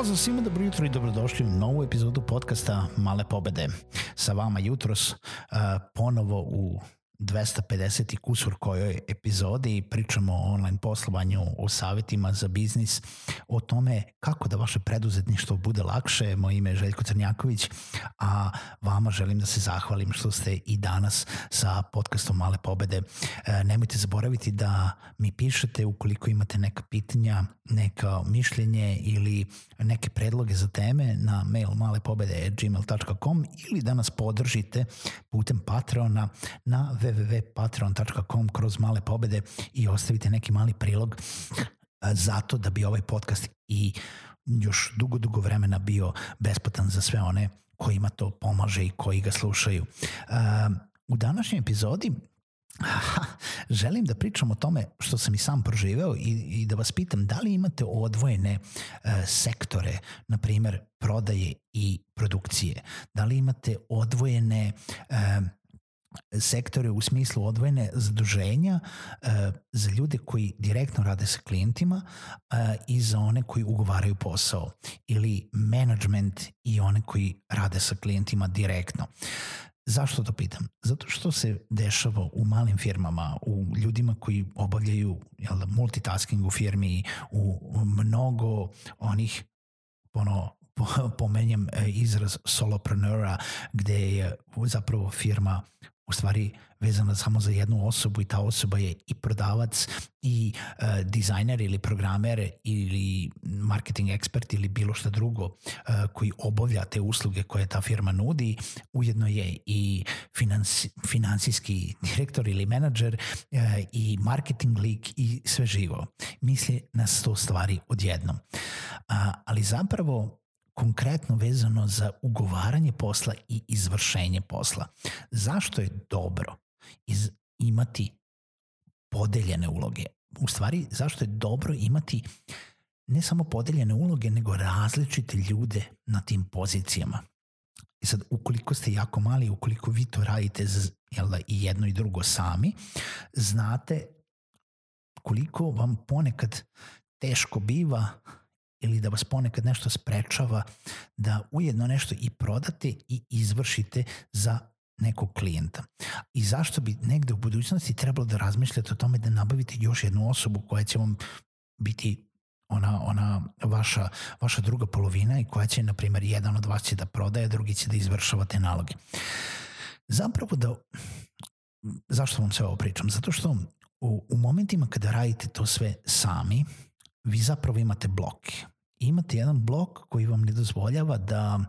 Pozdrav svima, dobro jutro i dobrodošli u novu epizodu podcasta Male pobede. Sa vama jutros uh, ponovo u 250 i kusur kojoj epizodi pričamo o online poslovanju, o savjetima za biznis, o tome kako da vaše preduzetništvo bude lakše. Moje ime je Željko Crnjaković, a vama želim da se zahvalim što ste i danas sa podcastom Male pobede. E, nemojte zaboraviti da mi pišete ukoliko imate neka pitanja, neka mišljenje ili neke predloge za teme na mail malepobede.gmail.com ili da nas podržite putem Patreona na www.patreon.com kroz male pobede i ostavite neki mali prilog zato da bi ovaj podcast i još dugo, dugo vremena bio besplatan za sve one kojima to pomaže i koji ga slušaju. U današnjoj epizodi Aha, želim da pričam o tome što sam i sam proživeo i, i da vas pitam da li imate odvojene e, sektore, na primer prodaje i produkcije, da li imate odvojene e, sektore u smislu odvojene zaduženja e, za ljude koji direktno rade sa klijentima e, i za one koji ugovaraju posao ili management i one koji rade sa klijentima direktno. Zašto to pitam? Zato što se dešava u malim firmama, u ljudima koji obavljaju jel, da, multitasking u firmi, u mnogo onih ono, pomenjem e, izraz solopreneur gde je zapravo firma u stvari vezana samo za jednu osobu i ta osoba je i prodavac i uh, dizajner ili programer ili marketing ekspert ili bilo šta drugo uh, koji obavlja te usluge koje ta firma nudi, ujedno je i finansi, finansijski direktor ili menadžer uh, i marketing lik i sve živo. Misli na sto stvari odjednom. Uh, ali zapravo konkretno vezano za ugovaranje posla i izvršenje posla. Zašto je dobro iz, imati podeljene uloge? U stvari, zašto je dobro imati ne samo podeljene uloge, nego različite ljude na tim pozicijama. I sad, ukoliko ste jako mali, ukoliko vi to radite jel da, i jedno i drugo sami, znate koliko vam ponekad teško biva ili da vas ponekad nešto sprečava da ujedno nešto i prodate i izvršite za nekog klijenta. I zašto bi negde u budućnosti trebalo da razmišljate o tome da nabavite još jednu osobu koja će vam biti ona, ona vaša, vaša druga polovina i koja će, na primjer, jedan od vas će da prodaje, drugi će da izvršava te naloge. Zapravo da, zašto vam sve ovo pričam? Zato što u, u momentima kada radite to sve sami, vi zapravo imate blok. Imate jedan blok koji vam ne dozvoljava da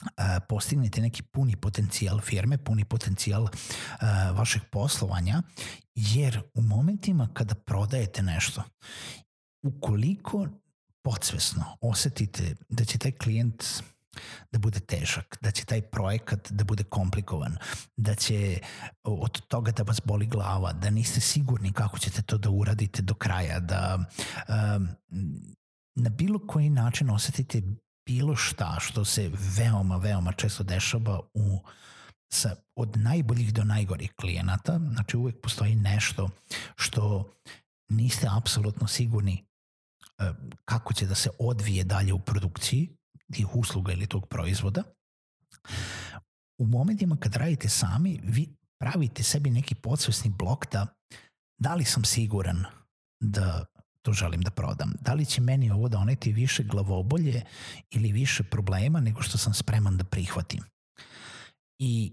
e, postignete neki puni potencijal firme, puni potencijal e, vašeg poslovanja, jer u momentima kada prodajete nešto, ukoliko podsvesno osetite da će taj klijent da bude težak, da će taj projekat da bude komplikovan, da će od toga da vas boli glava, da niste sigurni kako ćete to da uradite do kraja, da um, na bilo koji način osetite bilo šta što se veoma, veoma često dešava u sa, od najboljih do najgorih klijenata, znači uvek postoji nešto što niste apsolutno sigurni kako će da se odvije dalje u produkciji, tih usluga ili tog proizvoda, u momentima kad radite sami, vi pravite sebi neki podsvesni blok da da li sam siguran da to želim da prodam. Da li će meni ovo doneti više glavobolje ili više problema nego što sam spreman da prihvatim. I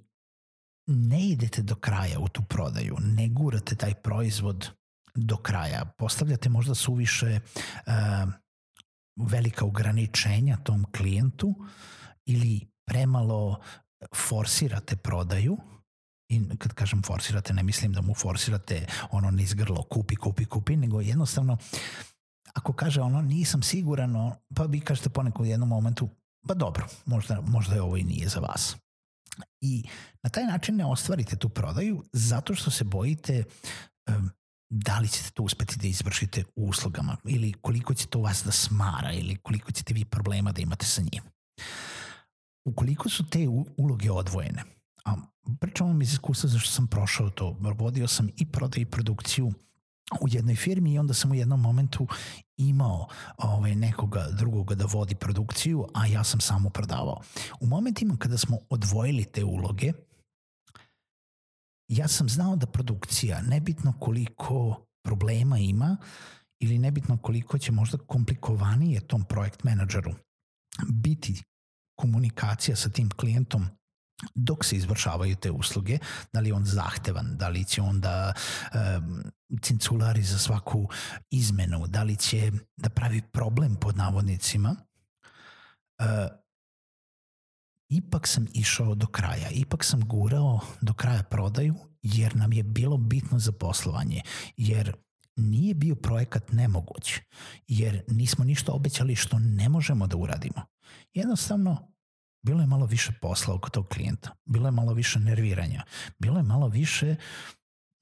ne idete do kraja u tu prodaju, ne gurate taj proizvod do kraja. Postavljate možda suviše uh, velika ograničenja tom klijentu ili premalo forsirate prodaju i kad kažem forsirate ne mislim da mu forsirate ono niz grlo kupi, kupi, kupi, nego jednostavno ako kaže ono nisam siguran, pa vi kažete ponekad u jednom momentu pa dobro, možda, možda je ovo i nije za vas. I na taj način ne ostvarite tu prodaju zato što se bojite um, da li ćete to uspeti da izvršite u uslugama ili koliko će to vas da smara ili koliko ćete vi problema da imate sa njim. Ukoliko su te uloge odvojene, a pričam vam iz iskustva zašto sam prošao to, vodio sam i prodaj i produkciju u jednoj firmi i onda sam u jednom momentu imao ovaj, nekoga drugoga da vodi produkciju, a ja sam samo prodavao. U momentima kada smo odvojili te uloge, ja sam znao da produkcija, nebitno koliko problema ima ili nebitno koliko će možda komplikovanije tom projekt menadžeru biti komunikacija sa tim klijentom dok se izvršavaju te usluge, da li je on zahtevan, da li će on da um, cinculari za svaku izmenu, da li će da pravi problem pod navodnicima, uh, ipak sam išao do kraja, ipak sam gurao do kraja prodaju jer nam je bilo bitno za poslovanje, jer nije bio projekat nemoguć, jer nismo ništa obećali što ne možemo da uradimo. Jednostavno, bilo je malo više posla oko tog klijenta, bilo je malo više nerviranja, bilo je malo više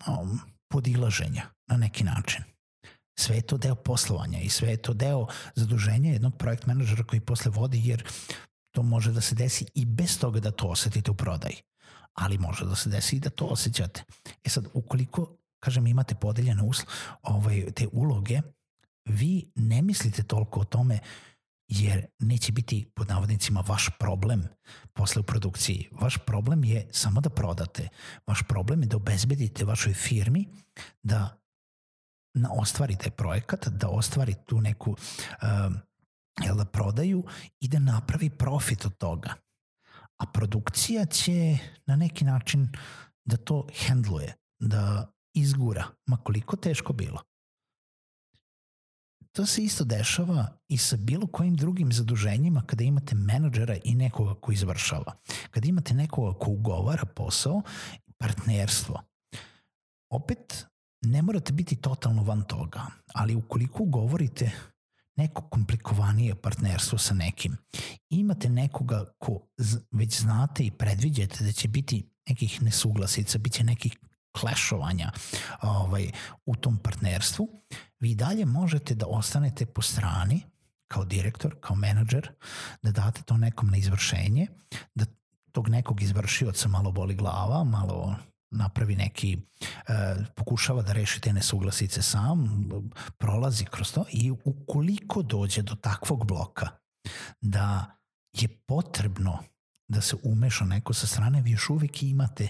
um, podilaženja na neki način. Sve je to deo poslovanja i sve je to deo zaduženja jednog projekt menadžera koji posle vodi jer to može da se desi i bez toga da to osetite u prodaji. Ali može da se desi i da to osjećate. E sad, ukoliko, kažem, imate podeljene usl ovaj, te uloge, vi ne mislite toliko o tome jer neće biti pod navodnicima vaš problem posle u produkciji. Vaš problem je samo da prodate. Vaš problem je da obezbedite vašoj firmi da na ostvari taj projekat, da ostvari tu neku uh, jel da prodaju i da napravi profit od toga. A produkcija će na neki način da to hendluje, da izgura, ma koliko teško bilo. To se isto dešava i sa bilo kojim drugim zaduženjima kada imate menadžera i nekoga ko izvršava. Kada imate nekoga ko ugovara posao, partnerstvo. Opet, ne morate biti totalno van toga, ali ukoliko ugovorite neko komplikovanije partnerstvo sa nekim, imate nekoga ko već znate i predviđate da će biti nekih nesuglasica, bit će nekih klešovanja ovaj, u tom partnerstvu, vi dalje možete da ostanete po strani kao direktor, kao menadžer, da date to nekom na izvršenje, da tog nekog izvršioca malo boli glava, malo napravi neki, e, pokušava da reši te nesuglasice sam, prolazi kroz to i ukoliko dođe do takvog bloka da je potrebno da se umeša neko sa strane, vi još uvijek imate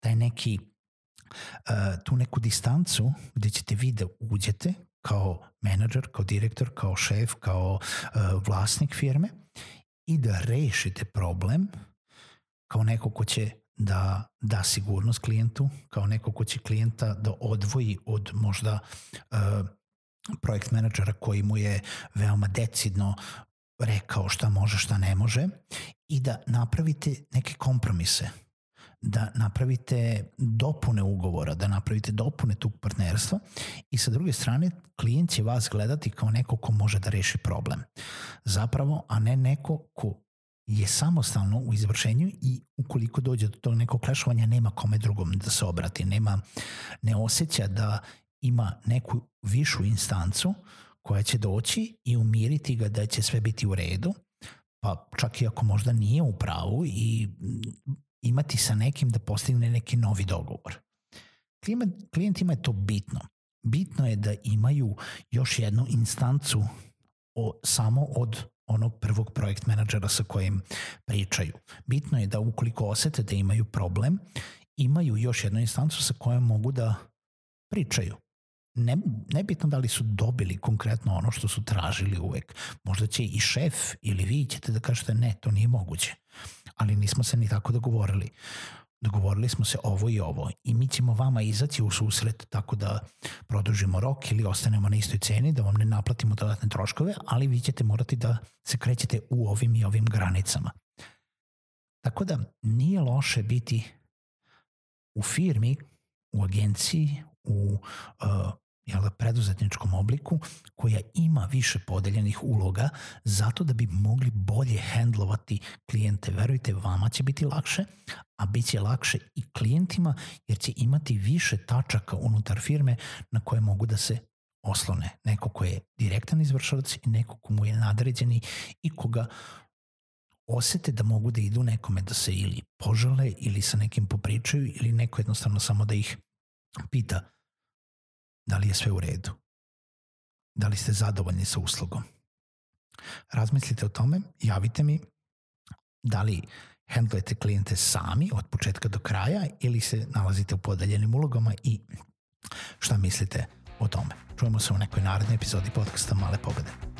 taj neki uh, tu neku distancu gde ćete vi da uđete kao menadžer, kao direktor, kao šef, kao uh, vlasnik firme i da rešite problem kao neko ko će da da sigurnost klijentu, kao neko ko će klijenta da odvoji od možda uh, projekt menadžera koji mu je veoma decidno rekao šta može, šta ne može i da napravite neke kompromise da napravite dopune ugovora, da napravite dopune tog partnerstva i sa druge strane klijent će vas gledati kao neko ko može da reši problem. Zapravo, a ne neko ko je samostalno u izvršenju i ukoliko dođe do tog nekog klešovanja nema kome drugom da se obrati, nema, ne osjeća da ima neku višu instancu koja će doći i umiriti ga da će sve biti u redu, pa čak i ako možda nije u pravu i imati sa nekim da postigne neki novi dogovor. Klijentima je to bitno. Bitno je da imaju još jednu instancu o, samo od onog prvog projekt menadžera sa kojim pričaju. Bitno je da ukoliko osete da imaju problem, imaju još jednu instancu sa kojom mogu da pričaju. Ne, nebitno da li su dobili konkretno ono što su tražili uvek. Možda će i šef ili vi ćete da kažete ne, to nije moguće ali nismo se ni tako dogovorili. Dogovorili smo se ovo i ovo i mi ćemo vama izaći u susret tako da produžimo rok ili ostanemo na istoj ceni, da vam ne naplatimo dodatne troškove, ali vi ćete morati da se krećete u ovim i ovim granicama. Tako da nije loše biti u firmi, u agenciji, u uh, jel, preduzetničkom obliku koja ima više podeljenih uloga zato da bi mogli bolje hendlovati klijente. Verujte, vama će biti lakše, a bit će lakše i klijentima jer će imati više tačaka unutar firme na koje mogu da se oslone. Neko ko je direktan izvršavac i neko ko mu je nadređeni i koga osete da mogu da idu nekome da se ili požale ili sa nekim popričaju ili neko jednostavno samo da ih pita da li je sve u redu. Da li ste zadovoljni sa uslugom. Razmislite o tome, javite mi da li handlujete klijente sami od početka do kraja ili se nalazite u podeljenim ulogama i šta mislite o tome. Čujemo se u nekoj narednoj epizodi podcasta Male pobede.